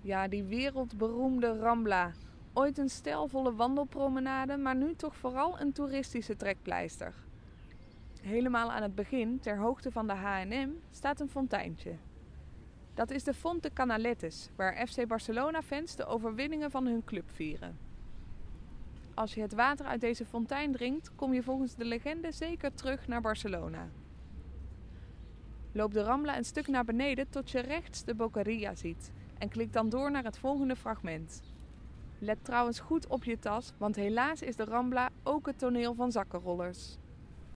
Ja, die wereldberoemde Rambla. Ooit een stijlvolle wandelpromenade, maar nu toch vooral een toeristische trekpleister. Helemaal aan het begin, ter hoogte van de H&M, staat een fonteintje. Dat is de Font de Canaletes, waar FC Barcelona-fans de overwinningen van hun club vieren. Als je het water uit deze fontein drinkt, kom je volgens de legende zeker terug naar Barcelona. Loop de Rambla een stuk naar beneden tot je rechts de Bocaria ziet en klik dan door naar het volgende fragment. Let trouwens goed op je tas, want helaas is de Rambla ook het toneel van zakkenrollers.